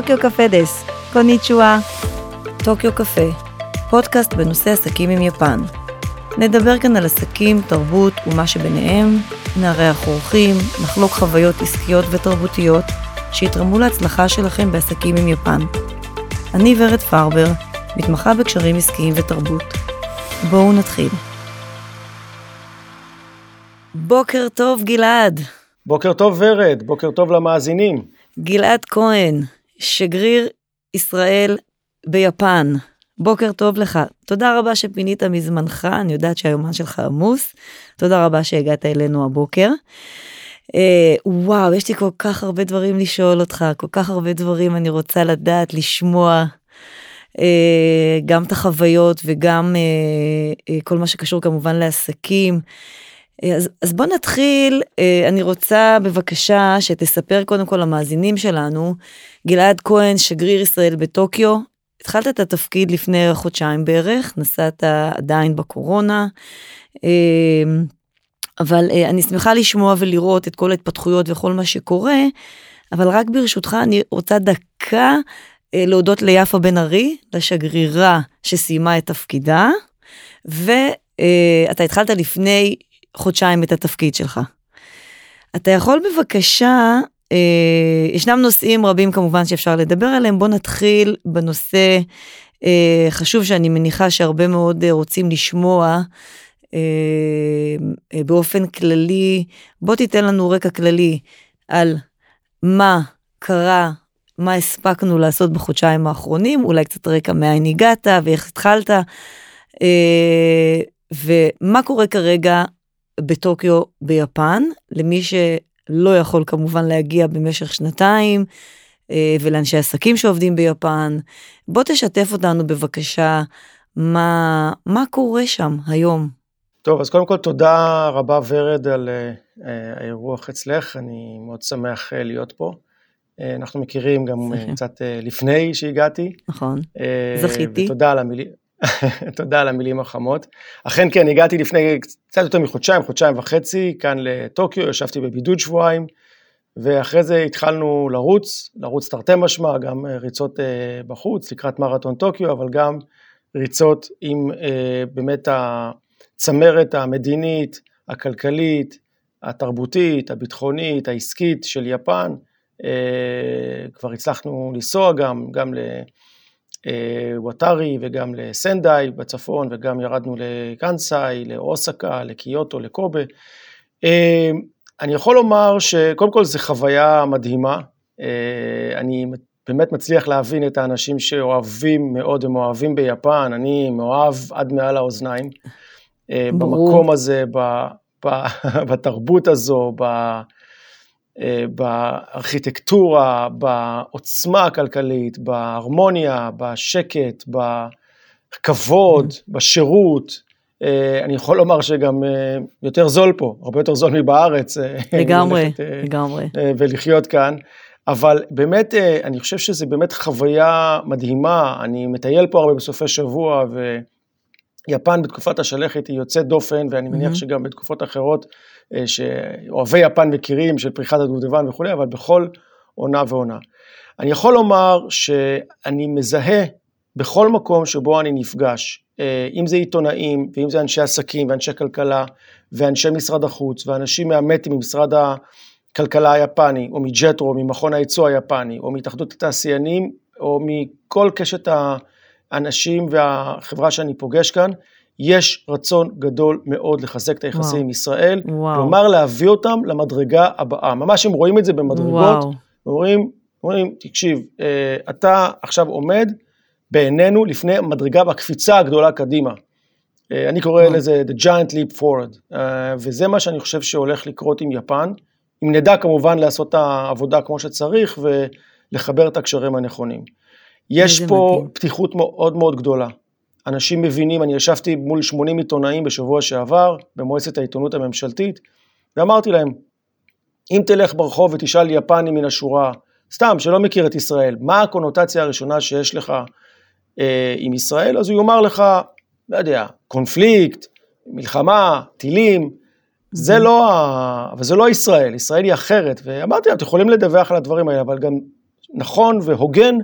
טוקיו קפה דס, קוניצ'ואה. טוקיו קפה, פודקאסט בנושא עסקים עם יפן. נדבר כאן על עסקים, תרבות ומה שביניהם, נארח אורחים, נחלוק חוויות עסקיות ותרבותיות שיתרמו להצלחה שלכם בעסקים עם יפן. אני ורד פרבר, מתמחה בקשרים עסקיים ותרבות. בואו נתחיל. בוקר טוב גלעד. בוקר טוב ורד, בוקר טוב למאזינים. גלעד כהן, שגריר ישראל ביפן. בוקר טוב לך. תודה רבה שפינית מזמנך, אני יודעת שהיומן שלך עמוס. תודה רבה שהגעת אלינו הבוקר. אה, וואו, יש לי כל כך הרבה דברים לשאול אותך, כל כך הרבה דברים אני רוצה לדעת, לשמוע. אה, גם את החוויות וגם אה, אה, כל מה שקשור כמובן לעסקים. אז, אז בוא נתחיל, אני רוצה בבקשה שתספר קודם כל למאזינים שלנו, גלעד כהן, שגריר ישראל בטוקיו, התחלת את התפקיד לפני חודשיים בערך, נסעת עדיין בקורונה, אה, אבל אני שמחה לשמוע ולראות את כל ההתפתחויות וכל מה שקורה, אבל רק ברשותך אני רוצה דקה להודות ליפה בן ארי, לשגרירה שסיימה את תפקידה, ואתה התחלת לפני חודשיים את התפקיד שלך. אתה יכול בבקשה, אה, ישנם נושאים רבים כמובן שאפשר לדבר עליהם, בוא נתחיל בנושא אה, חשוב שאני מניחה שהרבה מאוד אה, רוצים לשמוע אה, אה, באופן כללי, בוא תיתן לנו רקע כללי על מה קרה, מה הספקנו לעשות בחודשיים האחרונים, אולי קצת רקע מאין הגעת ואיך התחלת, אה, ומה קורה כרגע בטוקיו ביפן, למי שלא יכול כמובן להגיע במשך שנתיים, אה, ולאנשי עסקים שעובדים ביפן. בוא תשתף אותנו בבקשה, מה, מה קורה שם היום? טוב, אז קודם כל תודה רבה ורד על uh, האירוח אצלך, אני מאוד שמח uh, להיות פה. Uh, אנחנו מכירים גם uh, קצת uh, לפני שהגעתי. נכון, uh, זכיתי. ותודה על המילים. תודה על המילים החמות. אכן כן, הגעתי לפני קצת יותר מחודשיים, חודשיים וחצי, כאן לטוקיו, ישבתי בבידוד שבועיים, ואחרי זה התחלנו לרוץ, לרוץ תרתי משמע, גם ריצות אה, בחוץ, לקראת מרתון טוקיו, אבל גם ריצות עם אה, באמת הצמרת המדינית, הכלכלית, התרבותית, הביטחונית, העסקית של יפן. אה, כבר הצלחנו לנסוע גם, גם ל... וואטארי וגם לסנדאי בצפון וגם ירדנו לקאנסאי, לאוסקה, לקיוטו, לקובה. אה, אני יכול לומר שקודם כל זו חוויה מדהימה. אה, אני באמת מצליח להבין את האנשים שאוהבים מאוד, הם אוהבים ביפן, אני מאוהב עד מעל האוזניים. אה, ברור. במקום הזה, בתרבות הזו, אה, בארכיטקטורה, בעוצמה הכלכלית, בהרמוניה, בשקט, בכבוד, mm-hmm. בשירות. אה, אני יכול לומר שגם אה, יותר זול פה, הרבה יותר זול מבארץ. לגמרי, לגמרי. ולחיות כאן. אבל באמת, אני חושב שזו באמת חוויה מדהימה. אני מטייל פה הרבה בסופי שבוע, ויפן בתקופת השלכת היא יוצאת דופן, ואני מניח mm-hmm. שגם בתקופות אחרות אה, שאוהבי יפן מכירים, של פריחת הדובדבן וכולי, אבל בכל עונה ועונה. אני יכול לומר שאני מזהה בכל מקום שבו אני נפגש, אה, אם זה עיתונאים, ואם זה אנשי עסקים, ואנשי כלכלה, ואנשי משרד החוץ, ואנשים מהמטים ממשרד הכלכלה היפני, או מג'טרו, או ממכון הייצוא היפני, או מהתאחדות התעשיינים, או מכל קשת האנשים והחברה שאני פוגש כאן, יש רצון גדול מאוד לחזק את היחסים עם ישראל, וואו. כלומר להביא אותם למדרגה הבאה. ממש הם רואים את זה במדרגות, אומרים, אומרים, תקשיב, אה, אתה עכשיו עומד בעינינו לפני המדרגה והקפיצה הגדולה קדימה. אה, אני קורא וואו. לזה The Giant Leap Forward, אה, וזה מה שאני חושב שהולך לקרות עם יפן, אם נדע כמובן לעשות את העבודה כמו שצריך ולחבר את הקשרים הנכונים. יש פה מדהים. פתיחות מאוד מאוד גדולה. אנשים מבינים, אני ישבתי מול 80 עיתונאים בשבוע שעבר, במועצת העיתונות הממשלתית, ואמרתי להם, אם תלך ברחוב ותשאל יפני מן השורה, סתם, שלא מכיר את ישראל, מה הקונוטציה הראשונה שיש לך אה, עם ישראל, אז הוא יאמר לך, לא יודע, קונפליקט, מלחמה, טילים, זה לא, אבל זה לא ישראל, ישראל היא אחרת, ואמרתי להם, אתם יכולים לדווח על הדברים האלה, אבל גם נכון והוגן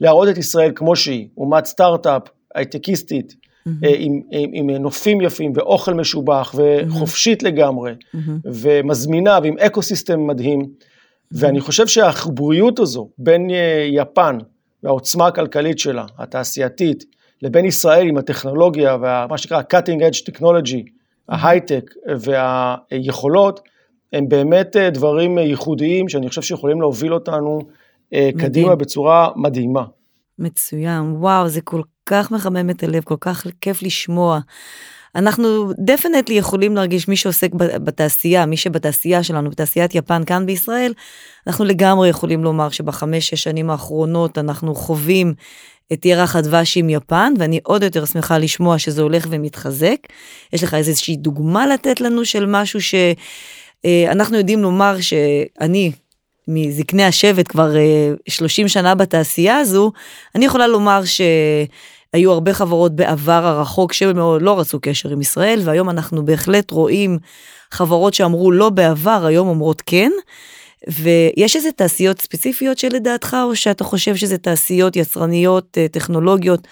להראות את ישראל כמו שהיא, אומת סטארט-אפ, הייטקיסטית, mm-hmm. עם, עם, עם נופים יפים ואוכל משובח וחופשית mm-hmm. לגמרי, mm-hmm. ומזמינה ועם אקו סיסטם מדהים. Mm-hmm. ואני חושב שהחיבוריות הזו בין אה, יפן והעוצמה הכלכלית שלה, התעשייתית, לבין ישראל עם הטכנולוגיה ומה שנקרא cutting edge technology, ההייטק והיכולות, הם באמת אה, דברים ייחודיים שאני חושב שיכולים להוביל אותנו מדהים. קדימה בצורה מדהימה. מצוין, וואו, זה כל כך מחמם את הלב, כל כך כיף לשמוע. אנחנו definitely יכולים להרגיש מי שעוסק בתעשייה, מי שבתעשייה שלנו, בתעשיית יפן כאן בישראל, אנחנו לגמרי יכולים לומר שבחמש, שש שנים האחרונות אנחנו חווים את ירח הדבש עם יפן, ואני עוד יותר שמחה לשמוע שזה הולך ומתחזק. יש לך איזושהי דוגמה לתת לנו של משהו שאנחנו יודעים לומר שאני, מזקני השבט כבר 30 שנה בתעשייה הזו, אני יכולה לומר שהיו הרבה חברות בעבר הרחוק שמאוד לא רצו קשר עם ישראל, והיום אנחנו בהחלט רואים חברות שאמרו לא בעבר, היום אומרות כן. ויש איזה תעשיות ספציפיות שלדעתך, או שאתה חושב שזה תעשיות יצרניות, טכנולוגיות,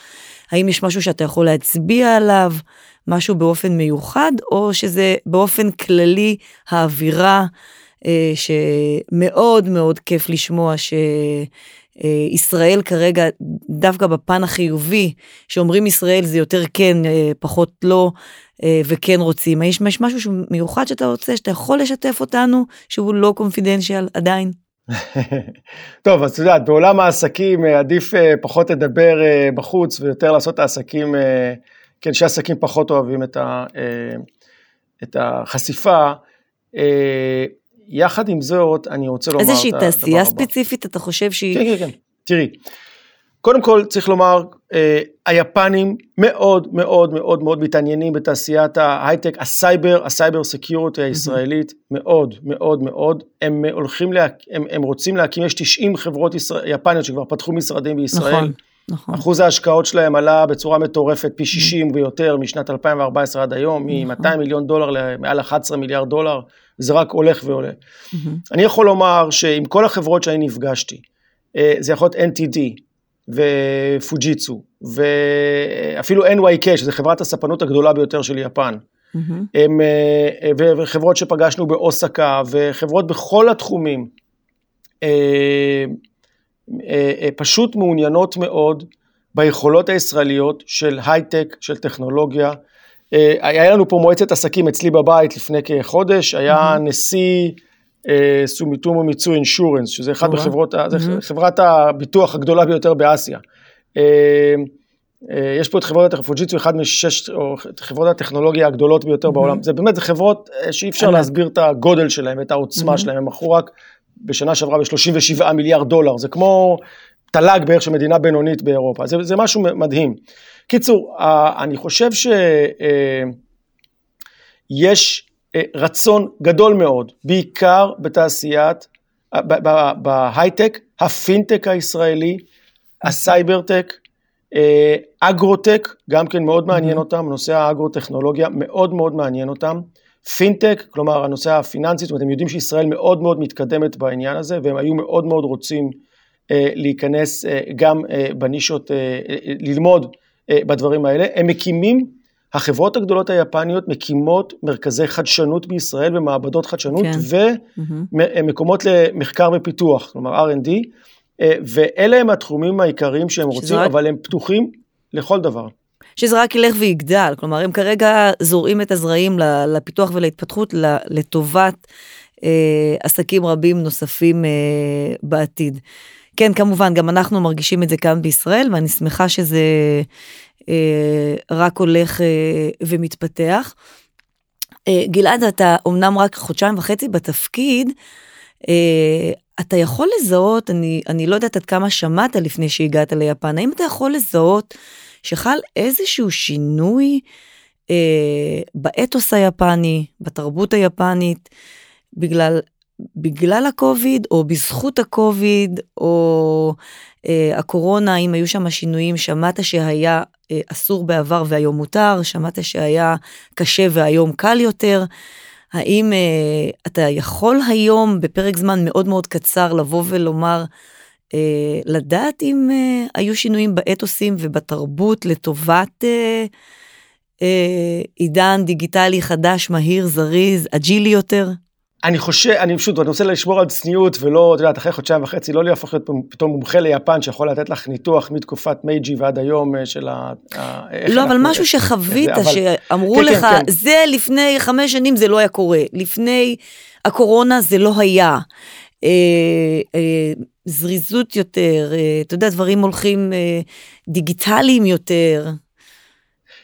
האם יש משהו שאתה יכול להצביע עליו, משהו באופן מיוחד, או שזה באופן כללי האווירה אה, שמאוד מאוד כיף לשמוע שישראל כרגע, דווקא בפן החיובי, שאומרים ישראל זה יותר כן, אה, פחות לא, אה, וכן רוצים. יש, משהו מיוחד שאתה רוצה, שאתה יכול לשתף אותנו, שהוא לא קונפידנציאל עדיין? טוב, אז את יודעת, בעולם העסקים עדיף פחות לדבר בחוץ ויותר לעשות את העסקים, כן, שעסקים פחות אוהבים את החשיפה. יחד עם זאת, אני רוצה לומר. איזושהי תעשייה ספציפית, אתה חושב שהיא... כן, כן, כן. תראי, קודם כל צריך לומר, אה, היפנים מאוד מאוד מאוד מאוד מתעניינים בתעשיית ההייטק, הסייבר, ה cyber security הישראלית. מאוד מאוד מאוד, הם הולכים, לה, הם, הם רוצים להקים, יש 90 חברות ישראל, יפניות שכבר פתחו משרדים בישראל. נכון. נכון. אחוז ההשקעות שלהם עלה בצורה מטורפת פי 60 mm-hmm. ויותר משנת 2014 עד היום, מ-200 נכון. מיליון דולר למעל 11 מיליארד דולר, זה רק הולך ועולה. Mm-hmm. אני יכול לומר שעם כל החברות שאני נפגשתי, אה, זה יכול להיות NTD ופוג'יצו, ואפילו NYK, שזו חברת הספנות הגדולה ביותר של יפן, mm-hmm. הם, אה, וחברות שפגשנו באוסקה, וחברות בכל התחומים, אה, פשוט מעוניינות מאוד ביכולות הישראליות של הייטק, של טכנולוגיה, אה, היה לנו פה מועצת עסקים אצלי בבית לפני כחודש, היה נשיא אה, סומיטומו מיצוי אינשורנס, שזה אחד מחברות, זה חברת הביטוח הגדולה ביותר באסיה. אה, יש פה את חברות פוג'יצו, אחד משש, או חברות הטכנולוגיה הגדולות ביותר בעולם. זה באמת, זה חברות שאי אפשר להסביר את הגודל שלהם, את העוצמה שלהם, הם מכרו רק בשנה שעברה ב-37 מיליארד דולר, זה כמו תל"ג בערך של מדינה בינונית באירופה, זה, זה משהו מדהים. קיצור, אני חושב שיש אה, רצון גדול מאוד, בעיקר בתעשיית, בהייטק, הפינטק הישראלי, הסייברטק, אה, אגרוטק, גם כן מאוד מעניין אותם, נושא האגרוטכנולוגיה מאוד מאוד מעניין אותם. פינטק, כלומר הנושא הפיננסי, זאת אומרת, הם יודעים שישראל מאוד מאוד מתקדמת בעניין הזה, והם היו מאוד מאוד רוצים אה, להיכנס גם בנישות, ללמוד אה, בדברים האלה. הם מקימים, החברות הגדולות היפניות מקימות מרכזי חדשנות בישראל ומעבדות חדשנות כן. ומקומות למחקר ופיתוח, כלומר R&D, אה, ואלה הם התחומים העיקריים שהם רוצים, רק... אבל הם פתוחים לכל דבר. שזה רק ילך ויגדל, כלומר הם כרגע זורעים את הזרעים לפיתוח ולהתפתחות לטובת אה, עסקים רבים נוספים אה, בעתיד. כן, כמובן, גם אנחנו מרגישים את זה כאן בישראל, ואני שמחה שזה אה, רק הולך אה, ומתפתח. אה, גלעד, אתה אומנם רק חודשיים וחצי בתפקיד, אה, אתה יכול לזהות, אני, אני לא יודעת עד כמה שמעת לפני שהגעת ליפן, האם אתה יכול לזהות שחל איזשהו שינוי אה, באתוס היפני, בתרבות היפנית, בגלל בגלל הקוביד או בזכות הקוביד או אה, הקורונה, אם היו שם שינויים, שמעת שהיה אה, אסור בעבר והיום מותר, שמעת שהיה קשה והיום קל יותר. האם אה, אתה יכול היום בפרק זמן מאוד מאוד קצר לבוא ולומר אה, לדעת אם אה, היו שינויים באתוסים ובתרבות לטובת אה, אה, עידן דיגיטלי חדש, מהיר, זריז, אג'ילי יותר? אני חושב, אני פשוט, אני רוצה לשמור על צניעות ולא, את יודעת, אחרי חודשיים וחצי, לא להפוך להיות פתאום מומחה ליפן שיכול לתת לך ניתוח מתקופת מייג'י ועד היום אה, של ה... לא, אבל משהו שחווית, שאמרו כן, כן, לך, כן. זה לפני חמש שנים זה לא היה קורה, לפני הקורונה זה לא היה. אה, אה, זריזות יותר, אתה יודע, דברים הולכים דיגיטליים יותר.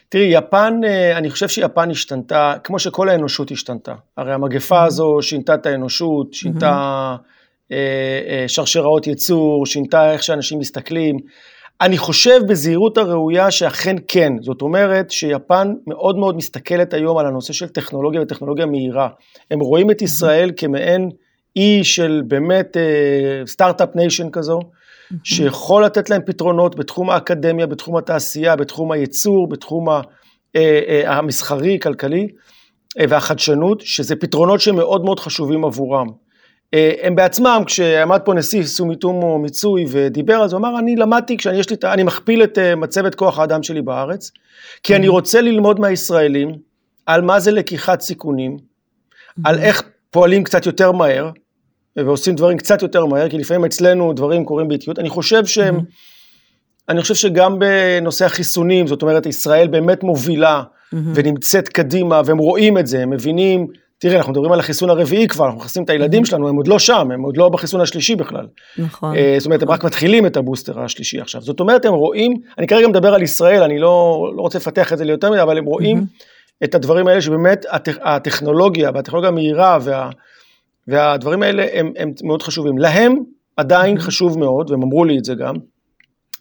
תראי, יפן, אה, אני חושב שיפן השתנתה, כמו שכל האנושות השתנתה. הרי המגפה mm-hmm. הזו שינתה את האנושות, שינתה mm-hmm. שרשראות ייצור, שינתה איך שאנשים מסתכלים. אני חושב בזהירות הראויה שאכן כן. זאת אומרת שיפן מאוד מאוד מסתכלת היום על הנושא של טכנולוגיה וטכנולוגיה מהירה. הם רואים את ישראל כמעין אי של באמת start-up nation כזו. שיכול לתת להם פתרונות בתחום האקדמיה, בתחום התעשייה, בתחום הייצור, בתחום אה, אה, המסחרי, כלכלי אה, והחדשנות, שזה פתרונות שמאוד מאוד חשובים עבורם. הם בעצמם, כשעמד פה נשיא סומיטומו מיצואי ודיבר, אז הוא אמר, אני למדתי, כשאני לי, אני מכפיל את מצבת כוח האדם שלי בארץ, כי אני רוצה ללמוד מהישראלים על מה זה לקיחת סיכונים, על איך פועלים קצת יותר מהר, ועושים דברים קצת יותר מהר, כי לפעמים אצלנו דברים קורים באיטיות. אני חושב שהם, mm-hmm. אני חושב שגם בנושא החיסונים, זאת אומרת, ישראל באמת מובילה mm-hmm. ונמצאת קדימה, והם רואים את זה, הם מבינים, תראה, אנחנו מדברים על החיסון הרביעי כבר, אנחנו מכניסים את הילדים mm-hmm. שלנו, הם עוד לא שם, הם עוד לא בחיסון השלישי בכלל. נכון. Uh, זאת אומרת, הם רק מתחילים את הבוסטר השלישי עכשיו. זאת אומרת, הם רואים, אני כרגע מדבר על ישראל, אני לא, לא רוצה לפתח את זה ליותר מדי, אבל הם רואים mm-hmm. את הדברים האלה שבאמת הטכ, הטכנולוגיה והטכנולוגיה המהירה וה... והדברים האלה הם, הם מאוד חשובים. להם עדיין mm-hmm. חשוב מאוד, והם אמרו לי את זה גם,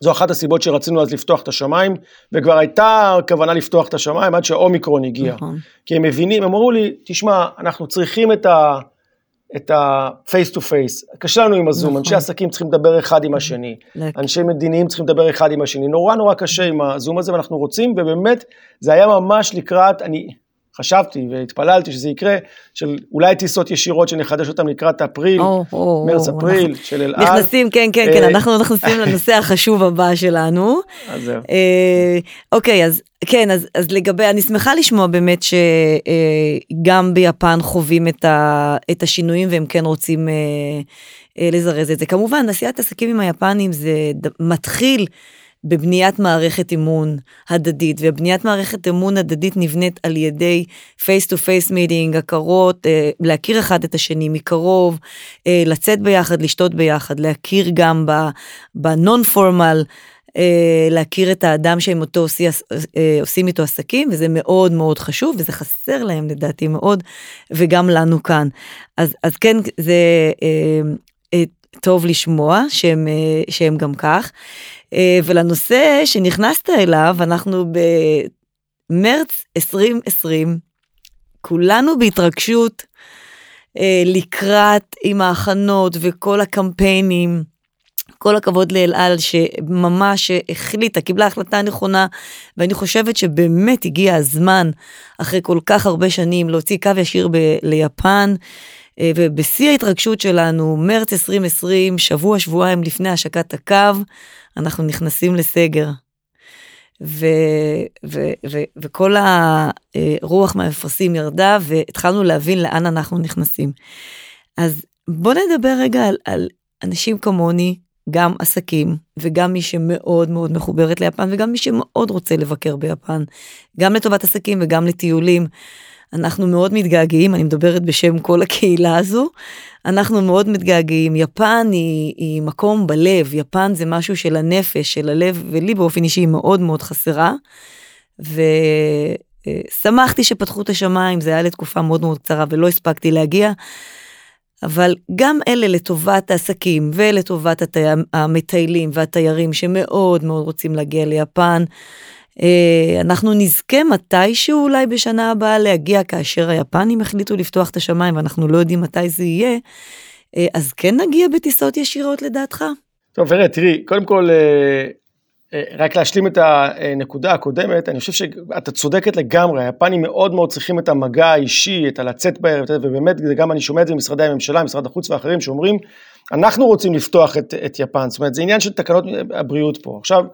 זו אחת הסיבות שרצינו אז לפתוח את השמיים, וכבר הייתה כוונה לפתוח את השמיים עד שהאומיקרון הגיע. נכון. כי הם מבינים, הם אמרו לי, תשמע, אנחנו צריכים את ה... את ה-face to face, קשה לנו עם הזום, נכון. אנשי עסקים צריכים לדבר אחד עם השני, אנשי מדיניים צריכים לדבר אחד עם השני, נורא נורא קשה עם הזום הזה ואנחנו רוצים, ובאמת זה היה ממש לקראת, אני חשבתי והתפללתי שזה יקרה, של אולי טיסות ישירות שנחדש אותן לקראת אפריל, מרץ אפריל, של אל על. נכנסים, כן, כן, כן, אה, אנחנו נכנסים לנושא החשוב הבא שלנו. אז זהו. אה, אוקיי, אז כן, אז, אז לגבי, אני שמחה לשמוע באמת שגם אה, ביפן חווים את, ה, את השינויים והם כן רוצים לזרז את זה. כמובן, עשיית עסקים עם היפנים זה מתחיל. בבניית מערכת אמון הדדית, ובניית מערכת אמון הדדית נבנית על ידי face to face meeting, הכרות, אה, להכיר אחד את השני מקרוב, אה, לצאת ביחד, לשתות ביחד, להכיר גם ב non formal. אה, להכיר את האדם שהם אותו עושי, עושים איתו עסקים וזה מאוד מאוד חשוב וזה חסר להם לדעתי מאוד וגם לנו כאן אז אז כן זה אה, אה, טוב לשמוע שהם שהם גם כך אה, ולנושא שנכנסת אליו, אנחנו במרץ 2020, כולנו בהתרגשות אה, לקראת עם ההכנות וכל הקמפיינים. כל הכבוד לאלעל שממש החליטה, קיבלה החלטה נכונה, ואני חושבת שבאמת הגיע הזמן, אחרי כל כך הרבה שנים, להוציא קו ישיר ליפן. אה, ובשיא ההתרגשות שלנו, מרץ 2020, שבוע, שבועיים לפני השקת הקו, אנחנו נכנסים לסגר. ו, ו, ו, וכל הרוח מהמפרשים ירדה והתחלנו להבין לאן אנחנו נכנסים. אז בוא נדבר רגע על, על אנשים כמוני, גם עסקים וגם מי שמאוד מאוד מחוברת ליפן וגם מי שמאוד רוצה לבקר ביפן, גם לטובת עסקים וגם לטיולים. אנחנו מאוד מתגעגעים, אני מדברת בשם כל הקהילה הזו, אנחנו מאוד מתגעגעים. יפן היא, היא מקום בלב, יפן זה משהו של הנפש, של הלב, ולי באופן אישי היא מאוד מאוד חסרה. ושמחתי שפתחו את השמיים, זה היה לתקופה מאוד מאוד קצרה ולא הספקתי להגיע. אבל גם אלה לטובת העסקים ולטובת התי... המטיילים והתיירים שמאוד מאוד רוצים להגיע ליפן, אנחנו נזכה מתישהו אולי בשנה הבאה להגיע כאשר היפנים החליטו לפתוח את השמיים ואנחנו לא יודעים מתי זה יהיה, אה, אז כן נגיע בטיסות ישירות לדעתך? טוב, ורד, תראי, קודם כל, אה, אה, רק להשלים את הנקודה הקודמת, אני חושב שאתה צודקת לגמרי, היפנים מאוד מאוד צריכים את המגע האישי, את הלצאת בערב, ובאמת, גם אני שומע את זה ממשרדי הממשלה, משרד החוץ ואחרים, שאומרים, אנחנו רוצים לפתוח את, את יפן, זאת אומרת, זה עניין של תקנות הבריאות פה. עכשיו, אה,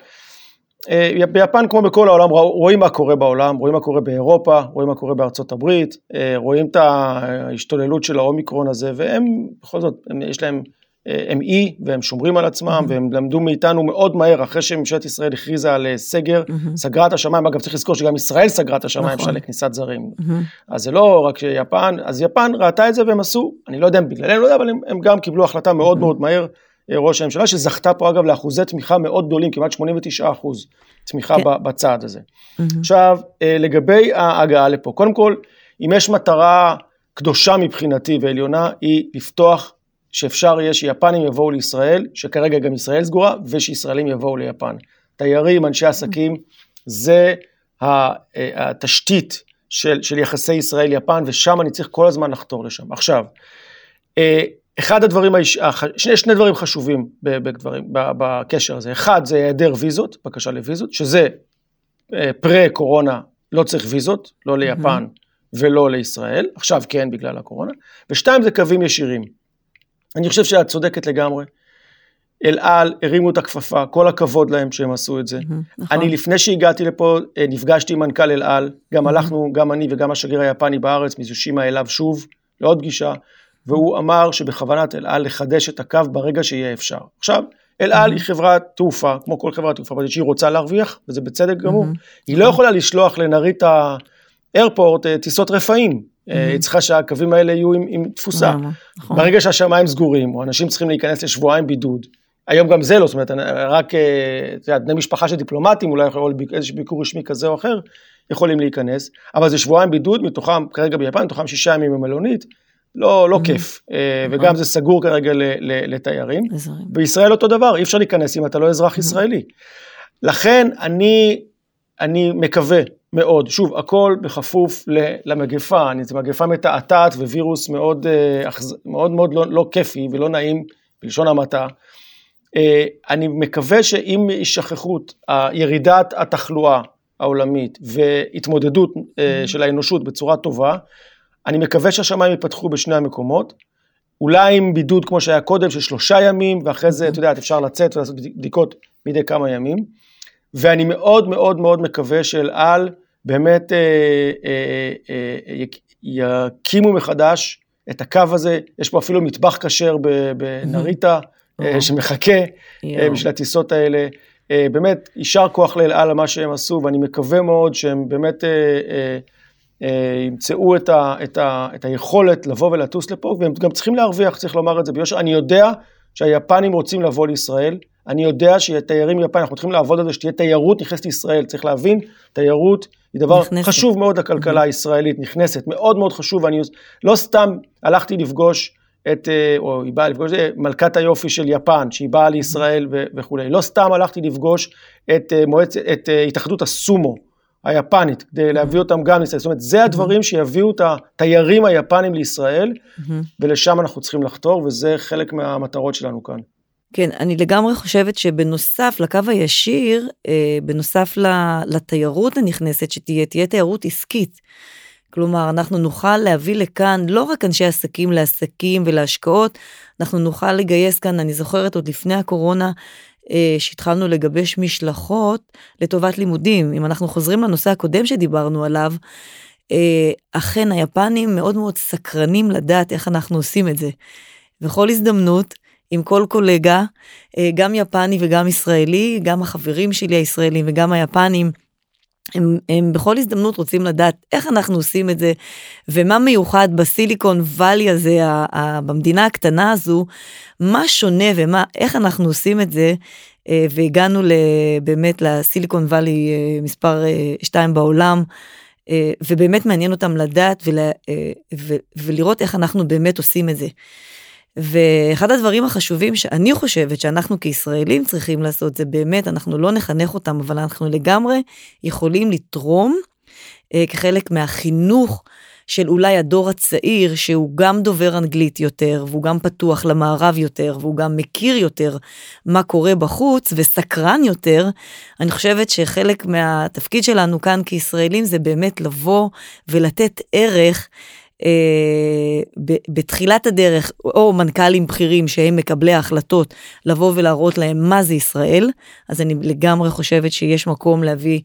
ביפן כמו בכל העולם רואים מה קורה בעולם, רואים מה קורה באירופה, רואים מה קורה בארצות הברית, אה, רואים את ההשתוללות של האומיקרון הזה, והם בכל זאת, הם, יש להם הם אי והם שומרים על עצמם mm-hmm. והם למדו מאיתנו מאוד מהר אחרי שממשלת ישראל הכריזה על אה, סגר, mm-hmm. סגרה את השמיים, אגב צריך לזכור שגם ישראל סגרה את השמיים נכון. לכניסת זרים. Mm-hmm. אז זה לא רק שיפן, אז יפן ראתה את זה והם עשו, אני לא יודע אם בגללנו, לא יודע, אבל הם, הם גם קיבלו החלטה מאוד mm-hmm. מאוד מהר, אה, ראש הממשלה שזכתה פה אגב לאחוזי תמיכה מאוד גדולים, כמעט 89 אחוז תמיכה כן. בצעד הזה. Mm-hmm. עכשיו, אה, לגבי ההגעה לפה, קודם כל, אם יש מטרה קדושה מבחינתי ועליונה, היא לפתוח שאפשר יהיה שיפנים יבואו לישראל, שכרגע גם ישראל סגורה, ושישראלים יבואו ליפן. תיירים, אנשי עסקים, זה אה, התשתית של, של יחסי ישראל-יפן, ושם אני צריך כל הזמן לחתור לשם. עכשיו, אה, אחד הדברים, שני, שני דברים חשובים בדברים, בקשר הזה. אחד זה היעדר ויזות, בקשה לוויזות, שזה אה, פרה-קורונה, לא צריך ויזות, לא ליפן ולא לישראל, עכשיו כן בגלל הקורונה, ושתיים זה קווים ישירים. אני חושב שאת צודקת לגמרי. אל על הרימו את הכפפה, כל הכבוד להם שהם עשו את זה. נכון. אני לפני שהגעתי לפה אה, נפגשתי עם מנכ"ל אל על, גם הלכנו, גם אני וגם השגריר היפני בארץ, מזושימה אליו שוב, לעוד פגישה, והוא אמר שבכוונת אל על לחדש את הקו ברגע שיהיה אפשר. עכשיו, אל על היא חברת תעופה, כמו כל חברת תעופה, שהיא רוצה להרוויח, וזה בצדק גמור. היא לא יכולה לשלוח לנריטה איירפורט אה, טיסות רפאים. אה, היא צריכה שהקווים האלה יהיו עם, עם תפוסה. נכון. ברגע שהשמיים סגורים, או אנשים צריכים להיכנס לשבועיים בידוד, היום גם זה לא, זאת אומרת, רק, אה, יודעת, בני משפחה של דיפלומטים, אולי יכול איזה ביקור רשמי כזה או אחר, יכולים להיכנס, אבל זה שבועיים בידוד, מתוכם, כרגע ביפן, מתוכם שישה ימים במלונית, לא, לא כיף, אה. וגם זה סגור כרגע לתיירים. בישראל אותו דבר, אי אפשר להיכנס אם אתה לא אזרח ישראלי. לכן אני, אני מקווה מאוד. שוב, הכל בכפוף למגפה, זו מגפה מתעתעת ווירוס מאוד אה, מאוד, מאוד לא, לא כיפי ולא נעים, בלשון המעטה. אה, אני מקווה שעם הישכחות, ירידת התחלואה העולמית והתמודדות. של האנושות בצורה טובה, אני מקווה שהשמיים ייפתחו בשני המקומות. אולי עם בידוד כמו שהיה קודם של שלושה ימים, ואחרי זה, את יודעת, אפשר לצאת ולעשות בדיקות מדי כמה ימים. ואני מאוד מאוד מאוד מקווה שאל על באמת אה, אה, אה, יקימו מחדש את הקו הזה, יש פה אפילו מטבח כשר בנריטה שמחכה בשביל הטיסות האלה. באמת, יישר כוח לאל על על מה שהם עשו, ואני מקווה מאוד שהם באמת ימצאו את, ה, את, ה, את היכולת לבוא ולטוס לפה, והם גם צריכים להרוויח, צריך לומר את זה ביושר. אני יודע שהיפנים רוצים לבוא לישראל, אני יודע שתיירים יפנים, אנחנו צריכים לעבוד על זה, שתהיה תיירות נכנסת לישראל, צריך להבין, תיירות היא דבר נכנסת. חשוב מאוד לכלכלה הישראלית, נכנסת, מאוד מאוד חשוב, ואני לא סתם הלכתי לפגוש את, אה, או היא באה לפגוש, אה, מלכת היופי של יפן, שהיא באה לישראל וכולי, לא סתם הלכתי לפגוש את, אה, מועצ... את התאחדות הסומו היפנית, כדי להביא אותם גם לישראל, זאת אומרת, זה הדברים שיביאו את התיירים היפנים לישראל, ולשם אנחנו צריכים לחתור, וזה חלק מהמטרות שלנו כאן. כן, אני לגמרי חושבת שבנוסף לקו הישיר, אה, בנוסף לתיירות הנכנסת שתהיה, תהיה תיירות עסקית. כלומר, אנחנו נוכל להביא לכאן לא רק אנשי עסקים לעסקים ולהשקעות, אנחנו נוכל לגייס כאן, אני זוכרת עוד לפני הקורונה, שהתחלנו לגבש משלחות לטובת לימודים. אם אנחנו חוזרים לנושא הקודם שדיברנו עליו, אה, אכן היפנים מאוד מאוד סקרנים לדעת איך אנחנו עושים את זה. בכל הזדמנות, עם כל קולגה, אה, גם יפני וגם ישראלי, גם החברים שלי הישראלים וגם היפנים, הם, הם בכל הזדמנות רוצים לדעת איך אנחנו עושים את זה, ומה מיוחד בסיליקון וואלי הזה, ה, ה, במדינה הקטנה הזו, מה שונה ומה, איך אנחנו עושים את זה, אה, והגענו באמת לסיליקון וואלי אה, מספר 2 בעולם. ובאמת מעניין אותם לדעת ול, ולראות איך אנחנו באמת עושים את זה. ואחד הדברים החשובים שאני חושבת שאנחנו כישראלים צריכים לעשות זה באמת, אנחנו לא נחנך אותם, אבל אנחנו לגמרי יכולים לתרום אה, כחלק מהחינוך של אולי הדור הצעיר, שהוא גם דובר אנגלית יותר, והוא גם פתוח למערב יותר, והוא גם מכיר יותר מה קורה בחוץ, וסקרן יותר, אני חושבת שחלק מהתפקיד שלנו כאן כישראלים זה באמת לבוא ולתת ערך. אה, בתחילת הדרך, או מנכ"לים בכירים שהם מקבלי ההחלטות, לבוא ולהראות להם מה זה ישראל, אז אני לגמרי חושבת שיש מקום להביא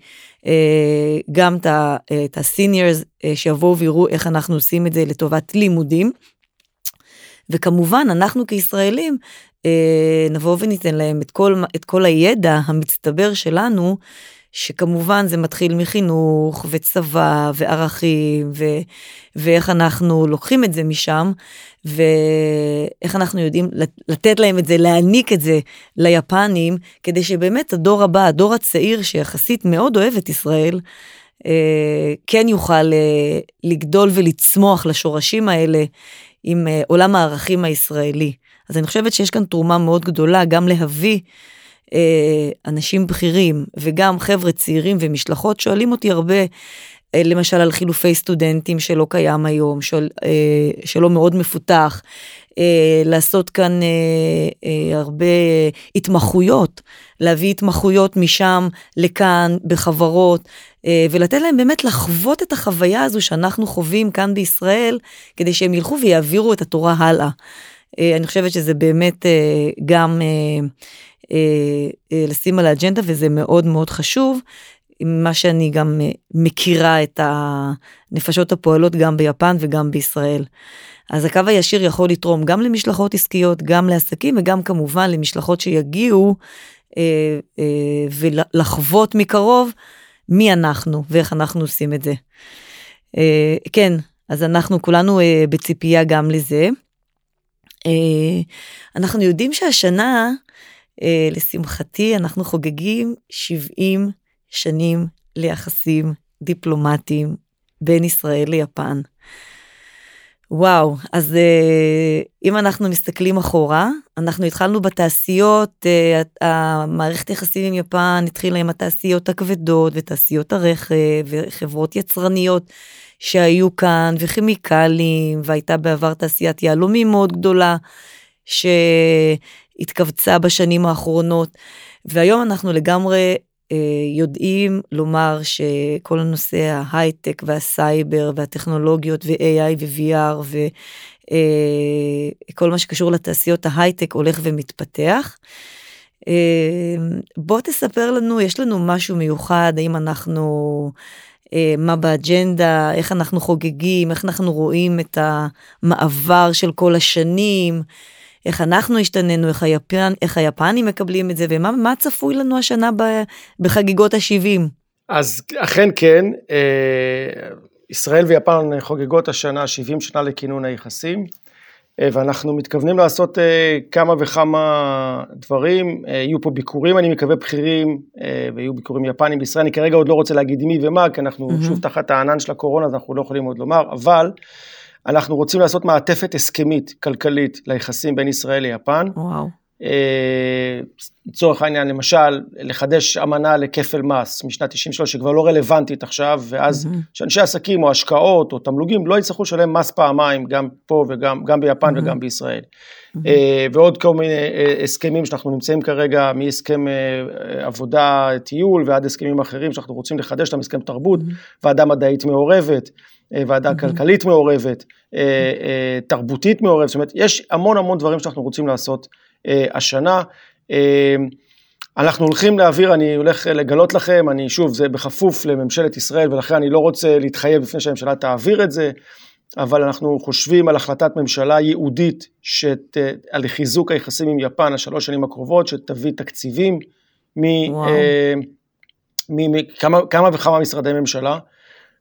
אה, גם את הסיניורס אה, שיבואו ויראו איך אנחנו עושים את זה לטובת לימודים. וכמובן אנחנו כישראלים נבוא וניתן להם את כל, את כל הידע המצטבר שלנו שכמובן זה מתחיל מחינוך וצבא וערכים ו, ואיך אנחנו לוקחים את זה משם ואיך אנחנו יודעים לתת להם את זה, להעניק את זה ליפנים, כדי שבאמת הדור הבא, הדור הצעיר שיחסית מאוד אוהב את ישראל, אה, כן יוכל אה, לגדול ולצמוח לשורשים האלה עם אה, עולם הערכים הישראלי. אז אני חושבת שיש כאן תרומה מאוד גדולה גם להביא אנשים בכירים וגם חבר'ה צעירים ומשלחות שואלים אותי הרבה, אה, למשל על חילופי סטודנטים שלא קיים היום, של, אה, שלא מאוד מפותח, לעשות כאן הרבה התמחויות, להביא התמחויות משם לכאן בחברות, ולתת להם באמת לחוות את החוויה הזו שאנחנו חווים כאן בישראל, כדי שהם ילכו ויעבירו את התורה הלאה. אני חושבת שזה באמת גם אה, אה, לשים על האג'נדה וזה מאוד מאוד חשוב. מה שאני גם אה, מכירה את הנפשות הפועלות גם ביפן וגם בישראל. אז הקו הישיר יכול לתרום גם למשלחות עסקיות, גם לעסקים וגם כמובן למשלחות שיגיעו אה, אה, ולחוות מקרוב מי אנחנו ואיך אנחנו עושים את זה. אה, כן, אז אנחנו כולנו אה, בציפייה גם לזה. אה, אנחנו יודעים שהשנה אה, לשמחתי אנחנו חוגגים 70 שנים ליחסים דיפלומטיים בין ישראל ליפן. וואו, אז אה, אם אנחנו מסתכלים אחורה, אנחנו התחלנו בתעשיות, אה, המערכת יחסים עם יפן התחילה עם התעשיות הכבדות ותעשיות הרכב וחברות יצרניות שהיו כאן וכימיקלים, והייתה בעבר תעשיית יהלומים מאוד גדולה. ש... התכווצה בשנים האחרונות, והיום אנחנו לגמרי אה, יודעים לומר שכל הנושא ההייטק והסייבר והטכנולוגיות ו-AI ו-VR וכל אה, מה שקשור לתעשיות ההייטק הולך ומתפתח. אה, בוא תספר לנו, יש לנו משהו מיוחד, האם אנחנו... אה, מה באג'נדה, איך אנחנו חוגגים, איך אנחנו רואים את המעבר של כל השנים, איך אנחנו השתננו, איך, היפן, איך היפנים מקבלים את זה, ומה צפוי לנו השנה ב, בחגיגות ה-70. אז אכן כן, אה, ישראל ויפן חוגגות השנה 70 שנה לכינון היחסים, אה, ואנחנו מתכוונים לעשות אה, כמה וכמה דברים, יהיו פה ביקורים, אני מקווה בכירים, ויהיו ביקורים יפנים בישראל, אני כרגע עוד לא רוצה להגיד מי ומה, כי אנחנו mm-hmm. שוב תחת הענן של הקורונה, אז אנחנו לא יכולים עוד לומר, אבל אנחנו רוצים לעשות מעטפת הסכמית, כלכלית, ליחסים בין ישראל ליפן. וואו. אה, לצורך העניין, למשל, לחדש אמנה לכפל מס משנת 93, שכבר לא רלוונטית עכשיו, ואז mm-hmm. שאנשי עסקים או השקעות או תמלוגים לא יצטרכו לשלם מס פעמיים, גם פה וגם גם ביפן mm-hmm. וגם בישראל. Mm-hmm. ועוד כל מיני אה, הסכמים שאנחנו נמצאים כרגע, מהסכם עבודה טיול ועד הסכמים אחרים שאנחנו רוצים לחדש אותם, הסכם תרבות, mm-hmm. ועדה מדעית מעורבת. אה, ועדה. כלכלית מעורבת, אה, אה, תרבותית מעורבת, זאת אומרת, יש המון המון דברים שאנחנו רוצים לעשות השנה. אנחנו הולכים להעביר, אני הולך לגלות לכם, אני שוב, זה בכפוף לממשלת ישראל, ולכן אני לא רוצה להתחייב לפני שהממשלה תעביר את זה, אבל אנחנו חושבים על החלטת ממשלה ייעודית שת, על חיזוק היחסים עם יפן השלוש שנים הקרובות, שתביא תקציבים מכמה וכמה משרדי ממשלה.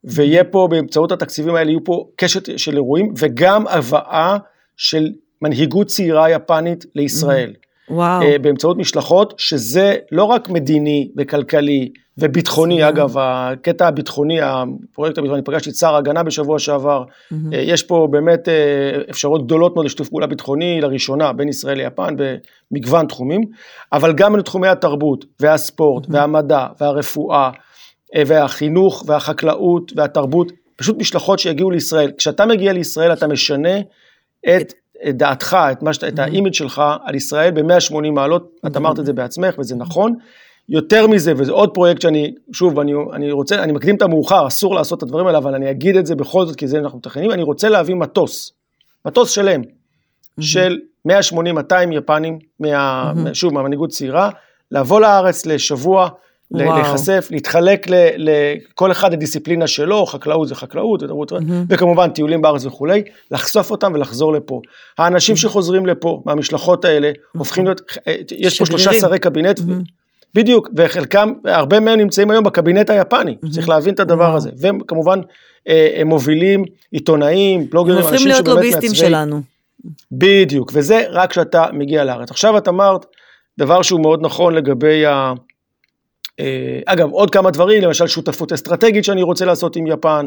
ויהיה פה, באמצעות התקציבים האלה, יהיו פה קשת של אירועים, וגם הבאה של מנהיגות צעירה יפנית לישראל. וואו. Uh, באמצעות משלחות, שזה לא רק מדיני וכלכלי וביטחוני, אגב, הקטע הביטחוני, הפרויקט הביטחוני, פגשתי את שר ההגנה בשבוע שעבר, mm-hmm. uh, יש פה באמת uh, אפשרויות גדולות מאוד לשיתוף פעולה ביטחוני, לראשונה, בין ישראל ליפן, במגוון תחומים, אבל גם בתחומי התרבות והספורט mm-hmm. והמדע והרפואה, אה, והחינוך והחקלאות והתרבות, פשוט משלחות שיגיעו לישראל. כשאתה מגיע לישראל אתה משנה את, את דעתך, את, מה, את ה image שלך על ישראל ב-180 מעלות, את אמרת את זה בעצמך וזה נכון. יותר מזה, וזה עוד פרויקט שאני, שוב, אני, אני רוצה, אני מקדים את המאוחר, אסור לעשות את הדברים האלה, אבל אני אגיד את זה בכל זאת, כי זה אנחנו מתכננים, אני רוצה להביא מטוס, מטוס שלם, mm-hmm. של 180-200 יפנים, מה, mm-hmm. שוב, מהמנהיגות צעירה, לבוא לארץ לשבוע, וואו. להיחשף, להתחלק לכל אחד לדיסציפלינה שלו, חקלאות זה חקלאות, mm-hmm. וכמובן טיולים בארץ וכולי, לחשוף אותם ולחזור לפה. האנשים mm-hmm. שחוזרים לפה, מהמשלחות האלה, mm-hmm. הופכים להיות, אה, יש פה שלושה שרי קבינט, mm-hmm. בדיוק, וחלקם, הרבה מהם נמצאים היום בקבינט היפני, mm-hmm. צריך להבין את הדבר הזה. והם כמובן אה, הם מובילים עיתונאים, בלוגרים, אנשים שבאמת מעצבי... הם הופכים להיות לוביסטים שלנו. בדיוק, וזה רק כשאתה מגיע לארץ. עכשיו את אמרת דבר שהוא מאוד נכון לגבי ה... אה, אגב, עוד כמה דברים, למשל שותפות אסטרטגית שאני רוצה לעשות עם יפן,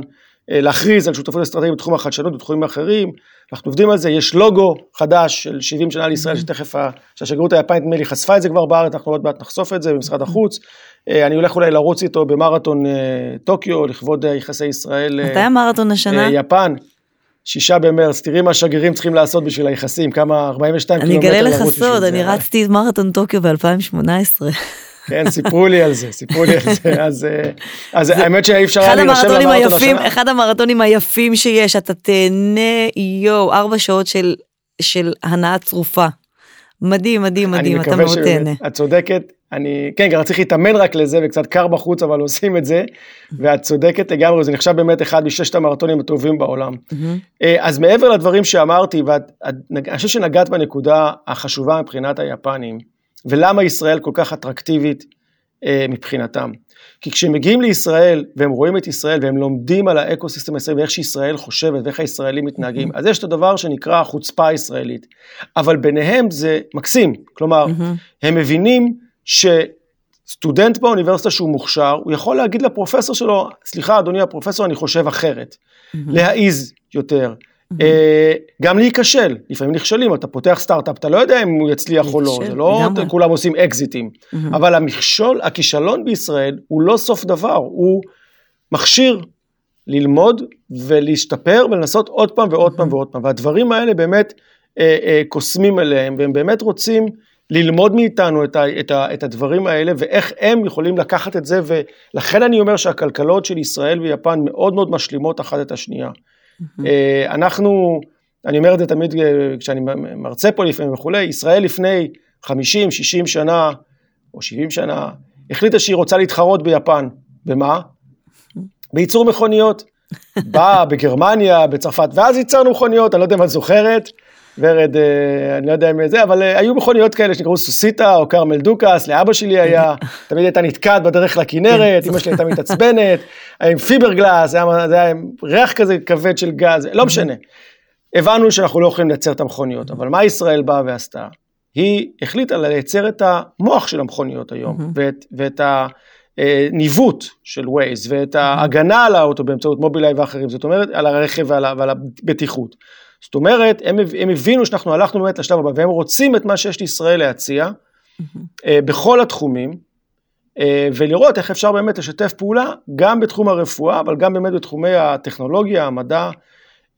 אה, להכריז על שותפות אסטרטגית בתחום החדשנות ובתחומים אחרים, אנחנו עובדים על זה, יש לוגו חדש של 70 שנה לישראל, mm-hmm. שתכף, שהשגרירות היפנית נדמה לי חשפה את זה כבר בארץ, אנחנו עוד מעט נחשוף את זה במשרד החוץ, אה, אני הולך אולי לרוץ איתו במרתון טוקיו, לכבוד יחסי ישראל. מתי המרתון השנה? יפן. שישה במרץ, תראי מה השגרירים צריכים לעשות בשביל היחסים, כמה 42 קילומטר לרוץ בשביל זה. אני אגלה לך סוד, אני רצתי מרתון טוקיו ב-2018. כן, סיפרו לי על זה, סיפרו לי על זה, אז, אה, האמת שאי אפשר היה להירשם למרתון השנה. אחד המרתונים היפים שיש, אתה תהנה, יואו, ארבע שעות של, של הנאה צרופה. מדהים, מדהים, מדהים, אתה מאוד תהנה. את צודקת, אני, כן, גם צריך להתאמן רק לזה, וקצת קר בחוץ, אבל עושים את זה, ואת צודקת לגמרי, זה נחשב באמת אחד מששת המרתונים הטובים בעולם. אה, אז מעבר לדברים שאמרתי, ואני חושב שנגעת בנקודה החשובה מבחינת היפנים, ולמה ישראל כל כך אטרקטיבית אה, מבחינתם. כי כשהם מגיעים לישראל והם רואים את ישראל והם לומדים על האקו-סיסטם הישראלי ואיך שישראל חושבת ואיך הישראלים מתנהגים. אז יש את הדבר שנקרא החוצפה הישראלית. אבל ביניהם זה מקסים, כלומר. הם מבינים שסטודנט באוניברסיטה שהוא מוכשר, הוא יכול להגיד לפרופסור שלו, סליחה אדוני הפרופסור, אני חושב אחרת. Mm-hmm. להעיז יותר, גם להיכשל, לפעמים נכשלים, אתה פותח סטארט-אפ, אתה לא יודע אם הוא יצליח או לא, זה לא כולם עושים אקזיטים, אבל המכשול, הכישלון בישראל הוא לא סוף דבר, הוא מכשיר ללמוד ולהשתפר ולנסות עוד פעם ועוד פעם ועוד פעם, והדברים האלה באמת אה, אה, קוסמים אליהם, והם באמת רוצים ללמוד מאיתנו את, ה, את, ה, את הדברים האלה, ואיך הם יכולים לקחת את זה, ולכן אני אומר שהכלכלות של ישראל ויפן מאוד מאוד משלימות אחת את השנייה. אה, אנחנו, אני אומר את זה תמיד אה, כשאני מרצה פה לפעמים וכולי, ישראל לפני 50, 60 שנה, או 70 שנה, החליטה שהיא רוצה להתחרות ביפן. במה? בייצור מכוניות. באה בגרמניה, בצרפת, ואז ייצרנו מכוניות, אני לא יודע אם את זוכרת, ורד, אה, אני לא יודע אם זה, אבל היו מכוניות כאלה שנקראו סוסיטה או כרמל דוכס, לאבא שלי היה, תמיד הייתה נתקעת בדרך לכנרת, אמא שלי הייתה מתעצבנת, עם פיבר גלאס, זה היה ריח כזה כבד של גז, לא משנה. הבנו שאנחנו לא יכולים לייצר את המכוניות, אבל מה ישראל באה ועשתה? היא החליטה לייצר את המוח של המכוניות היום, ואת, ואת הניווט של Waze, ואת ההגנה על האוטו באמצעות מובילאיי ואחרים, זאת אומרת, על הרכב ועל, ועל הבטיחות. זאת אומרת, הם, הם הבינו שאנחנו הלכנו באמת לשלב הבא, והם רוצים את מה שיש לישראל להציע, mm-hmm. בכל התחומים, אה, ולראות איך אפשר באמת לשתף פעולה, גם בתחום הרפואה, אבל גם באמת בתחומי הטכנולוגיה, המדע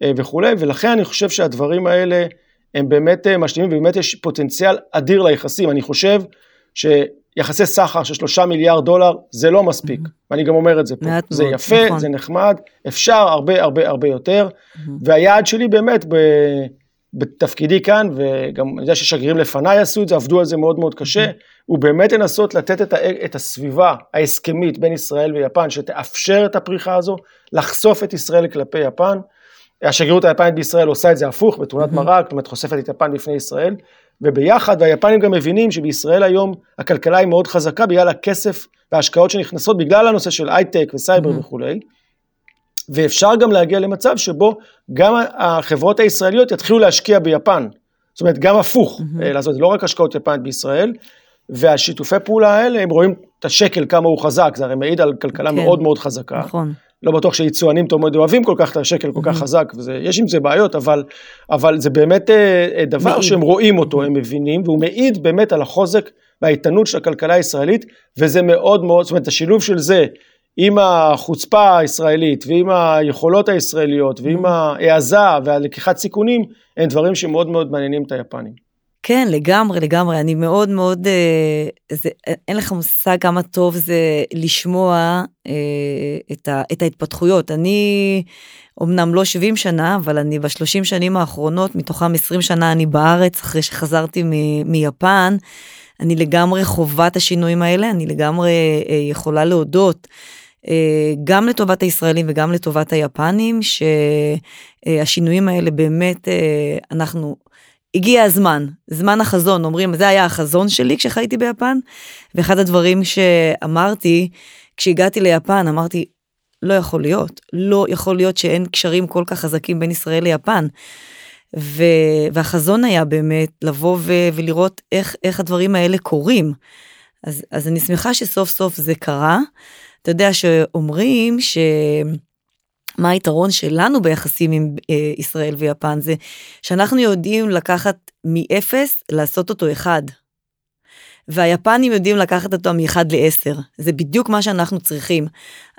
אה, וכולי, ולכן אני חושב שהדברים האלה הם באמת משלימים, ובאמת יש פוטנציאל אדיר ליחסים. אני חושב שיחסי סחר של שלושה מיליארד דולר זה לא מספיק, mm-hmm. ואני גם אומר את זה פה. זה מאוד, יפה, נכון. זה נחמד, אפשר הרבה הרבה הרבה יותר, mm-hmm. והיעד שלי באמת ב... בתפקידי כאן, וגם אני יודע ששגרירים לפניי עשו את זה, עבדו על זה מאוד מאוד קשה, mm-hmm. הוא באמת לנסות לתת את, ה, את הסביבה ההסכמית בין ישראל ויפן, שתאפשר את הפריחה הזו, לחשוף את ישראל כלפי יפן. השגרירות היפנית בישראל עושה את זה הפוך, בתמונת mm-hmm. מרק, זאת אומרת חושפת את יפן בפני ישראל, וביחד, והיפנים גם מבינים שבישראל היום הכלכלה היא מאוד חזקה בגלל הכסף וההשקעות שנכנסות, בגלל הנושא של הייטק וסייבר mm-hmm. וכולי. ואפשר גם להגיע למצב שבו גם החברות הישראליות יתחילו להשקיע ביפן. זאת אומרת, גם הפוך, mm-hmm. לעשות, לא רק השקעות יפנית בישראל, והשיתופי פעולה האלה, הם רואים את השקל כמה הוא חזק, זה הרי מעיד על כלכלה כן, מאוד מאוד חזקה. נכון. לא בטוח שיצואנים תמיד אוהבים כל כך את השקל כל כך mm-hmm. חזק, ויש עם זה בעיות, אבל, אבל זה באמת אה, אה, דבר. שהם רואים אותו, הם מבינים, והוא מעיד באמת על החוזק והאיתנות של הכלכלה הישראלית, וזה מאוד מאוד, זאת אומרת, השילוב של זה עם החוצפה הישראלית ועם היכולות הישראליות ועם ההעזה והלקיחת סיכונים, הם דברים שמאוד מאוד מעניינים את היפנים. כן, לגמרי, לגמרי. אני מאוד מאוד, אה, זה, אין לך מושג כמה טוב זה לשמוע אה, את, ה, את ההתפתחויות. אני אמנם לא 70 שנה, אבל אני בשלושים שנים האחרונות, מתוכם 20 שנה אני בארץ, אחרי שחזרתי מ, מיפן. אני לגמרי חווה את השינויים האלה, אני לגמרי אה, יכולה להודות. אה, גם לטובת הישראלים וגם לטובת היפנים, שהשינויים האלה באמת, אה, אנחנו, הגיע הזמן, זמן החזון, אומרים, זה היה החזון שלי כשחייתי ביפן, ואחד הדברים שאמרתי, כשהגעתי ליפן, אמרתי, לא יכול להיות, לא יכול להיות שאין קשרים כל כך חזקים בין ישראל ליפן. ו... והחזון היה באמת לבוא ו... ולראות איך, איך הדברים האלה קורים. אז, אז אני שמחה שסוף סוף זה קרה. אתה יודע שאומרים ש... מה היתרון שלנו ביחסים עם אה, ישראל ויפן זה שאנחנו יודעים לקחת מאפס לעשות אותו אחד. והיפנים יודעים לקחת אותו מ-1 ל-10, זה בדיוק מה שאנחנו צריכים.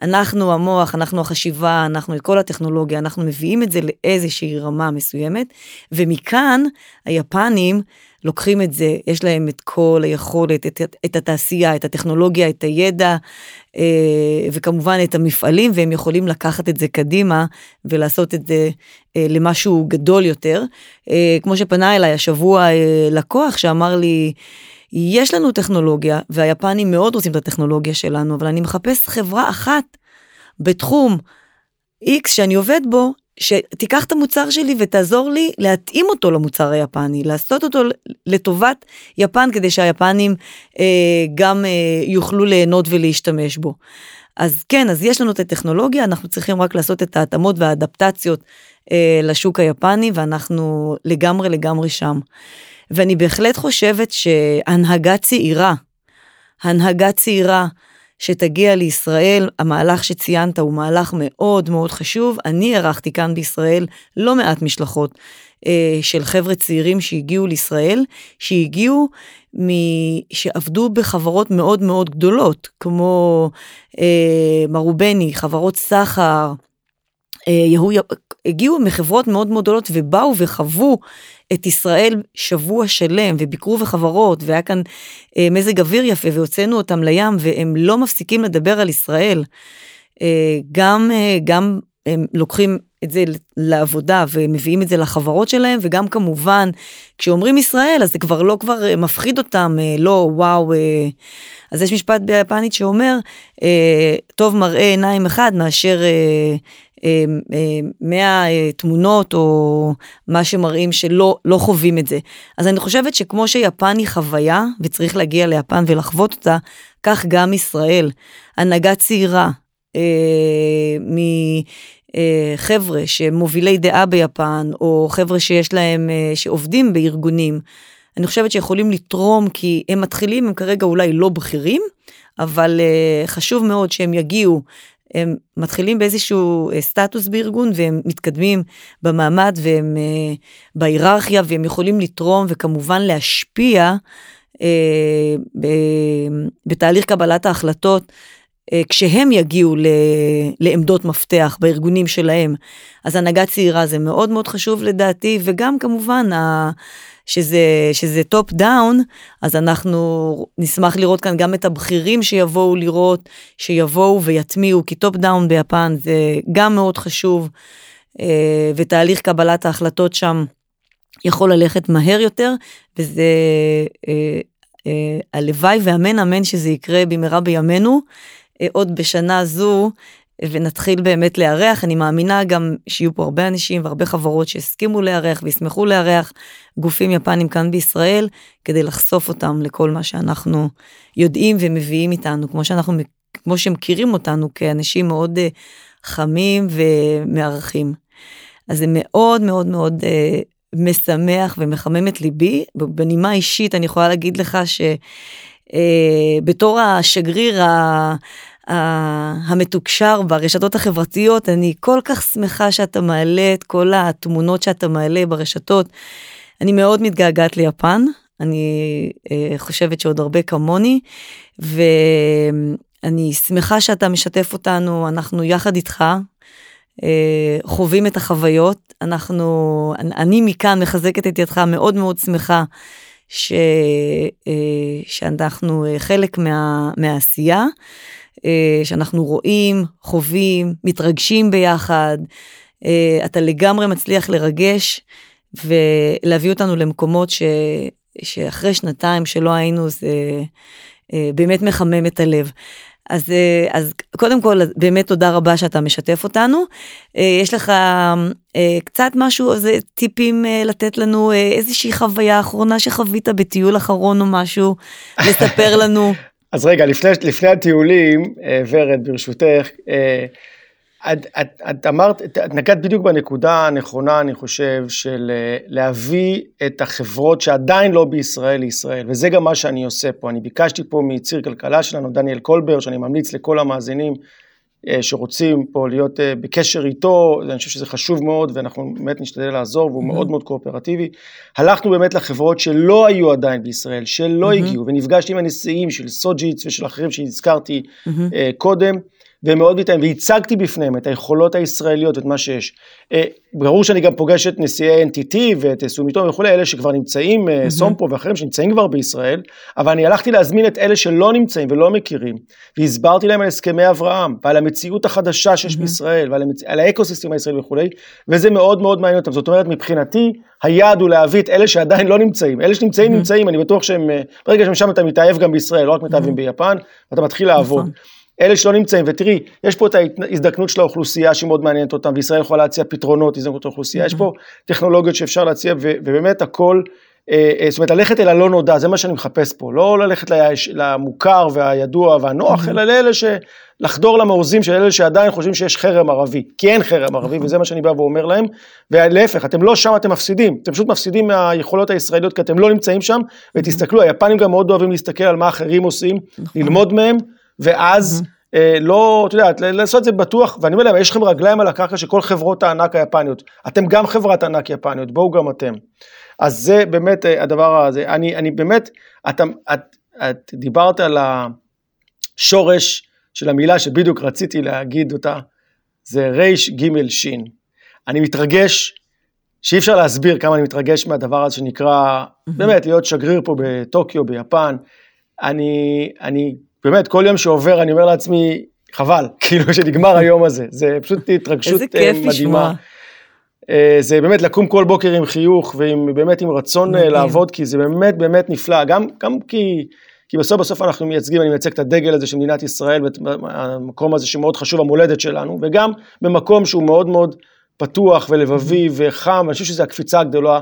אנחנו המוח, אנחנו החשיבה, אנחנו כל הטכנולוגיה, אנחנו מביאים את זה לאיזושהי רמה מסוימת, ומכאן היפנים לוקחים את זה, יש להם את כל היכולת, את, את התעשייה, את הטכנולוגיה, את הידע, אה, וכמובן את המפעלים, והם יכולים לקחת את זה קדימה ולעשות את זה אה, למשהו גדול יותר. אה, כמו שפנה אליי השבוע לקוח שאמר לי, יש לנו טכנולוגיה, והיפנים מאוד רוצים את הטכנולוגיה שלנו, אבל אני מחפש חברה אחת בתחום X שאני עובד בו, שתיקח את המוצר שלי ותעזור לי להתאים אותו למוצר היפני, לעשות אותו לטובת יפן כדי שהיפנים אה, גם אה, יוכלו ליהנות ולהשתמש בו. אז כן, אז יש לנו את הטכנולוגיה, אנחנו צריכים רק לעשות את ההתאמות והאדפטציות אה, לשוק היפני, ואנחנו לגמרי לגמרי שם. ואני בהחלט חושבת שהנהגה צעירה, הנהגה צעירה, שתגיע לישראל, המהלך שציינת הוא מהלך מאוד מאוד חשוב. אני ערכתי כאן בישראל לא מעט משלחות אה, של חבר'ה צעירים שהגיעו לישראל, שהגיעו מ... שעבדו בחברות מאוד מאוד גדולות, כמו אה, מרובני, חברות סחר, אה, יהוא, הגיעו מחברות מאוד מאוד גדולות ובאו וחוו את ישראל שבוע שלם וביקרו בחברות והיה כאן אה, מזג אוויר יפה והוצאנו אותם לים והם לא מפסיקים לדבר על ישראל. אה, גם אה, גם הם לוקחים את זה לעבודה ומביאים את זה לחברות שלהם וגם כמובן כשאומרים ישראל אז זה כבר לא כבר אה, מפחיד אותם אה, לא וואו אה, אז יש משפט ביפנית שאומר טוב מראה עיניים אחד מאשר 100 תמונות או מה שמראים שלא לא חווים את זה אז אני חושבת שכמו שיפן היא חוויה וצריך להגיע ליפן ולחוות אותה כך גם ישראל הנהגה צעירה. מחבר'ה שמובילי דעה ביפן, או חבר'ה שיש להם, אה, שעובדים בארגונים, אני חושבת שיכולים לתרום כי הם מתחילים, הם כרגע אולי לא בכירים, אבל uh, חשוב מאוד שהם יגיעו, הם מתחילים באיזשהו uh, סטטוס בארגון והם מתקדמים במעמד והם uh, בהיררכיה והם יכולים לתרום וכמובן להשפיע uh, בתהליך קבלת ההחלטות אה, כשהם יגיעו ל, לעמדות מפתח בארגונים שלהם. אז הנהגה צעירה זה מאוד מאוד חשוב לדעתי, וגם כמובן ה, שזה, שזה top down, אז אנחנו נשמח לראות כאן גם את הבכירים שיבואו לראות, שיבואו ויטמיעו, כי top down ביפן זה גם מאוד חשוב, אה, ותהליך קבלת ההחלטות שם יכול ללכת מהר יותר, וזה... אה, הלוואי ואמן אמן שזה יקרה במהרה בימינו. אה, עוד בשנה זו ונתחיל באמת לארח. אני מאמינה גם שיהיו פה הרבה אנשים והרבה חברות שהסכימו לארח וישמחו לארח גופים יפנים כאן בישראל כדי לחשוף אותם לכל מה שאנחנו יודעים ומביאים איתנו, כמו שאנחנו, כמו שמכירים אותנו כאנשים מאוד uh, חמים ומארחים. אז זה מאוד מאוד מאוד uh, משמח ומחמם את ליבי. בנימה אישית אני יכולה להגיד לך ש... אה, השגריר ה... המתוקשר ברשתות החברתיות, אני כל כך שמחה שאתה מעלה את כל התמונות שאתה מעלה ברשתות. אני מאוד מתגעגעת ליפן, אני אה, חושבת שעוד הרבה כמוני, ואני אני שמחה שאתה משתף אותנו, אנחנו יחד איתך, אה, חווים את החוויות, אנחנו, אני מכאן מחזקת את ידך, מאוד מאוד שמחה ש, אה, שאנחנו חלק מה, מהעשייה, שאנחנו רואים, חווים, מתרגשים ביחד, אה, אתה לגמרי מצליח לרגש ולהביא אותנו למקומות ש, שאחרי שנתיים שלא היינו, זה אה, באמת מחמם את הלב. אז, אה, אז קודם כל, באמת תודה רבה שאתה משתף אותנו. אה, יש לך קצת משהו, איזה טיפים לתת לנו, איזושהי חוויה אחרונה שחווית בטיול אחרון או משהו, לספר לנו. אז רגע, לפני, לפני הטיולים, ורד, ברשותך, את, את, את אמרת, את נגעת בדיוק בנקודה הנכונה, אני חושב, של אה, להביא את החברות שעדיין לא בישראל לישראל, וזה גם מה שאני עושה פה. אני ביקשתי פה מציר כלכלה שלנו, דניאל קולבר, שאני ממליץ לכל המאזינים אה, שרוצים פה להיות אה, בקשר איתו, אני חושב שזה חשוב מאוד, ואנחנו באמת נשתדל לעזור, והוא mm-hmm. מאוד מאוד קואופרטיבי. הלכנו באמת לחברות שלא היו עדיין בישראל, שלא mm-hmm. הגיעו, ונפגשתי עם הנשיאים של סוג'יץ ושל אחרים שהזכרתי mm-hmm. קודם. והם מאוד מתאמים, והצגתי בפניהם את היכולות הישראליות ואת מה שיש. אה, ברור שאני גם פוגש את נשיאי NTT ואת סומיטון וכולי, אלה שכבר נמצאים, mm-hmm. סומפו ואחרים שנמצאים כבר בישראל, אבל אני הלכתי להזמין את אלה שלא נמצאים ולא מכירים, והסברתי להם על הסכמי אברהם, ועל המציאות החדשה שיש mm-hmm. בישראל, ועל המצ... האקוסיסטם הישראלי וכולי, וזה מאוד מאוד מעניין אותם. זאת אומרת, מבחינתי, היעד הוא להביא את אלה שעדיין לא נמצאים. אלה שנמצאים, mm-hmm. נמצאים, אני בטוח שהם, אה, ברגע שמשם אתה מתאהב גם בישראל, לא רק מתאהבים. ביפן, ואתה מתחיל לעבוד. אלה שלא נמצאים, ותראי, יש פה את ההזדקנות של האוכלוסייה שהיא מאוד מעניינת אותם, וישראל יכולה להציע פתרונות, הזדקנות האוכלוסייה, יש פה טכנולוגיות שאפשר להציע, ובאמת הכל, אה, אה, זאת אומרת, ללכת אל הלא נודע, זה מה שאני מחפש פה, לא ללכת למוכר והידוע והנוח, אלא לאלה ש... לחדור למעוזים של אלה שעדיין חושבים שיש חרם ערבי, כי אין חרם ערבי, וזה מה שאני בא ואומר להם, ולהפך, אתם לא שם, אתם מפסידים, אתם פשוט מפסידים מהיכולות הישראליות, כי אתם לא נמצאים שם, ותסתכלו, היפנים גם מאוד אוהבים להסתכל על מה אחרים עושים, נכון. ללמוד מהם, ואז mm-hmm. אה, לא, אתה יודע, לעשות את זה בטוח, ואני אומר להם, יש לכם רגליים על הקרקע של כל חברות הענק היפניות, אתם גם חברת ענק יפניות, בואו גם אתם. אז זה באמת אה, הדבר הזה, אני, אני באמת, את, את, את דיברת על השורש של המילה שבדיוק רציתי להגיד אותה, זה ריש גימל שין. אני מתרגש, שאי אפשר להסביר כמה אני מתרגש מהדבר הזה שנקרא, mm-hmm. באמת, להיות שגריר פה בטוקיו, ביפן. אני, אני באמת, כל יום שעובר אני אומר לעצמי, חבל, כאילו שנגמר היום הזה, זה פשוט התרגשות מדהימה. איזה כיף לשמוע. אה, זה באמת לקום כל בוקר עם חיוך ובאמת עם רצון אה, לעבוד, כי זה באמת באמת נפלא, גם, גם כי, כי בסוף בסוף אנחנו מייצגים, אני מייצג את הדגל הזה של מדינת ישראל, ואת המקום הזה שמאוד חשוב, המולדת שלנו, וגם במקום שהוא מאוד מאוד פתוח ולבבי וחם, אני חושב שזו הקפיצה הגדולה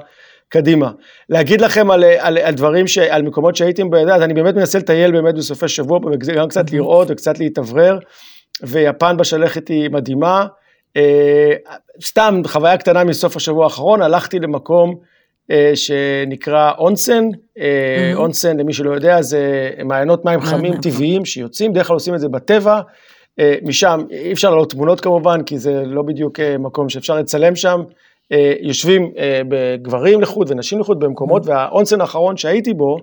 קדימה. להגיד לכם על, על, על דברים, ש, על מקומות שהייתם, אז אני באמת מנסה לטייל באמת בסופי שבוע, גם קצת לראות וקצת להתאוורר, ויפן בשלכת היא מדהימה. אה, סתם חוויה קטנה מסוף השבוע האחרון, הלכתי למקום אה, שנקרא אונסן, אה, אונסן למי שלא יודע זה מעיינות מים חמים טבעיים שיוצאים, בדרך כלל עושים את זה בטבע, משם אי אפשר לעלות תמונות כמובן, כי זה לא בדיוק מקום שאפשר לצלם שם, יושבים אה, בגברים לחוד ונשים לחוד במקומות, והאונסן האחרון שהייתי בו,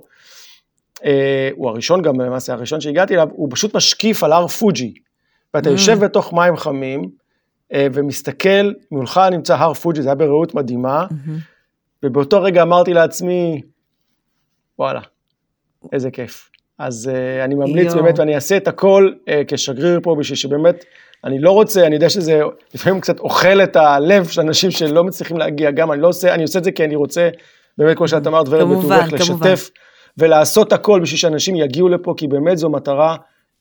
אה, הוא הראשון גם למעשה, הראשון שהגעתי אליו, הוא פשוט משקיף על הר פוג'י. ואתה יושב mm. בתוך מים חמים, ומסתכל, מולך נמצא הר פוג'י, זה היה בראות מדהימה, mm-hmm. ובאותו רגע אמרתי לעצמי, וואלה, איזה כיף. אז uh, אני ממליץ באמת, ואני אעשה את הכל uh, כשגריר פה, בשביל שבאמת אני לא רוצה, אני יודע שזה לפעמים קצת אוכל את הלב של אנשים שלא מצליחים להגיע, גם אני לא עושה, אני עושה את זה כי אני רוצה, באמת כמו שאת אמרת, ורד בטובך, לשתף ולעשות הכל בשביל שאנשים יגיעו לפה, כי באמת זו מטרה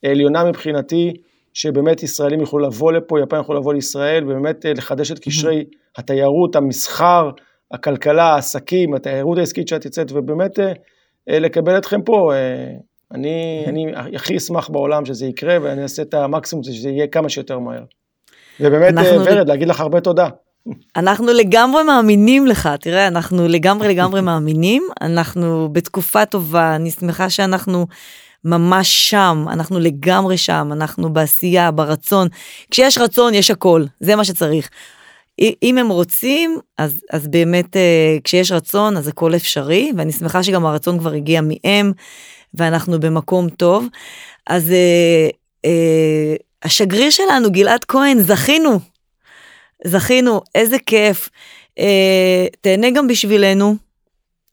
עליונה מבחינתי, שבאמת ישראלים יוכלו לבוא לפה, יפן יוכלו לבוא לישראל, ובאמת אה, לחדש את קשרי התיירות, המסחר, הכלכלה, העסקים, התיירות העסקית שאת יוצאת, ובאמת אה, אה, לקבל אתכם פה. אני, אני הכי אשמח בעולם שזה יקרה, ואני אעשה את המקסימום שזה יהיה כמה שיותר מהר. ובאמת, אנחנו... אה, ורד, להגיד לך הרבה תודה. אנחנו לגמרי מאמינים לך, תראה, אנחנו לגמרי לגמרי מאמינים, אנחנו בתקופה טובה, אני שמחה שאנחנו ממש שם, אנחנו לגמרי שם, אנחנו בעשייה, ברצון. כשיש רצון, יש הכל, זה מה שצריך. אם הם רוצים, אז, אז באמת אה, כשיש רצון, אז הכל אפשרי, ואני שמחה שגם הרצון כבר הגיע מהם. ואנחנו במקום טוב. אז uh, אה, השגריר שלנו, גלעד כהן, זכינו. זכינו, איזה כיף. אה, תהנה גם בשבילנו.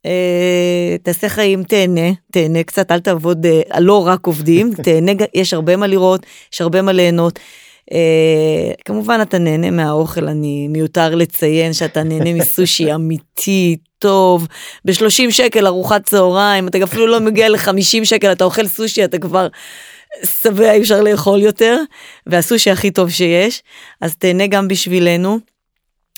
אה, תעשה חיים, תהנה, תהנה קצת, אל תעבוד, אה, לא רק עובדים, תהנה, יש הרבה מה לראות, יש הרבה מה ליהנות. אה, כמובן אתה נהנה מהאוכל, אני מיותר לציין שאתה נהנה מסושי אמיתי, טוב, ב-30 שקל ארוחת צהריים, אתה אפילו לא מגיע ל-50 שקל, אתה אוכל סושי, אתה כבר שבע, אי אפשר לאכול יותר, והסושי הכי טוב שיש, אז תהנה גם בשבילנו.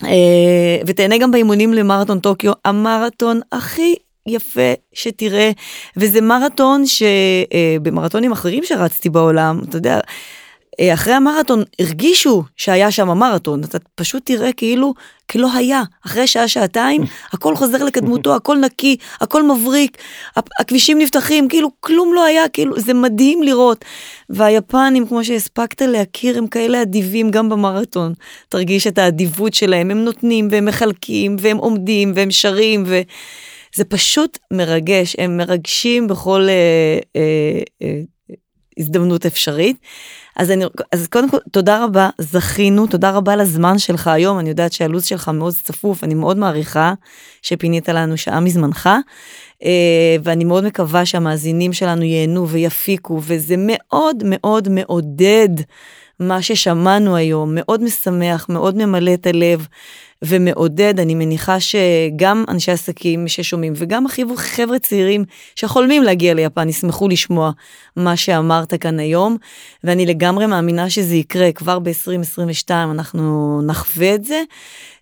אה, ותהנה גם באימונים למרתון טוקיו, המרתון הכי יפה שתראה, וזה מרתון שבמרתונים אחרים שרצתי בעולם, אתה יודע, אה, אחרי המרתון הרגישו שהיה שם מרתון, אתה פשוט תראה כאילו כלא היה, אחרי שעה שעתיים הכל חוזר לקדמותו, הכל נקי, הכל מבריק, הכבישים נפתחים, כאילו כלום לא היה, כאילו זה מדהים לראות. והיפנים, כמו שהספקת להכיר, הם כאלה אדיבים גם במרתון. תרגיש את האדיבות שלהם, הם נותנים והם מחלקים והם עומדים והם שרים ו... זה פשוט מרגש, הם מרגשים בכל אה, אה, אה, הזדמנות אפשרית. אז, אני, אז קודם כל, תודה רבה, זכינו, תודה רבה על הזמן שלך היום, אני יודעת שהלו"ז שלך מאוד צפוף, אני מאוד מעריכה שפינית לנו שעה מזמנך, אה, ואני מאוד מקווה שהמאזינים שלנו ייהנו ויפיקו, וזה מאוד מאוד מעודד מה ששמענו היום, מאוד משמח, מאוד ממלא את הלב. ומעודד, אני מניחה שגם אנשי עסקים ששומעים וגם חבר'ה צעירים שחולמים להגיע ליפן ישמחו לשמוע מה שאמרת כאן היום, ואני לגמרי מאמינה שזה יקרה כבר ב-2022, אנחנו נחווה את זה,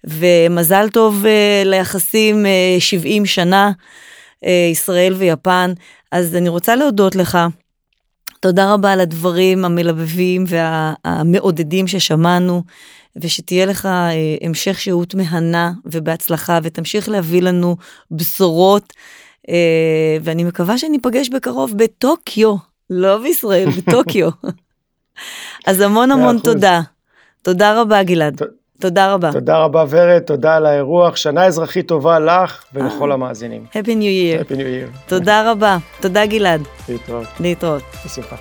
ומזל טוב uh, ליחסים uh, 70 שנה, uh, ישראל ויפן. אז אני רוצה להודות לך. תודה רבה על הדברים המלבבים והמעודדים ששמענו. ושתהיה לך אה, המשך שהות מהנה ובהצלחה, ותמשיך להביא לנו בשורות, אה, ואני מקווה שניפגש בקרוב בטוקיו, לא בישראל, בטוקיו. אז המון המון תודה. תודה רבה, גלעד. תודה רבה. תודה רבה, ורד, תודה על האירוח. שנה אזרחית טובה לך ולכל המאזינים. Happy New Year. Happy New Year. תודה רבה. תודה, גלעד. להתראות. להתראות. בשמחה.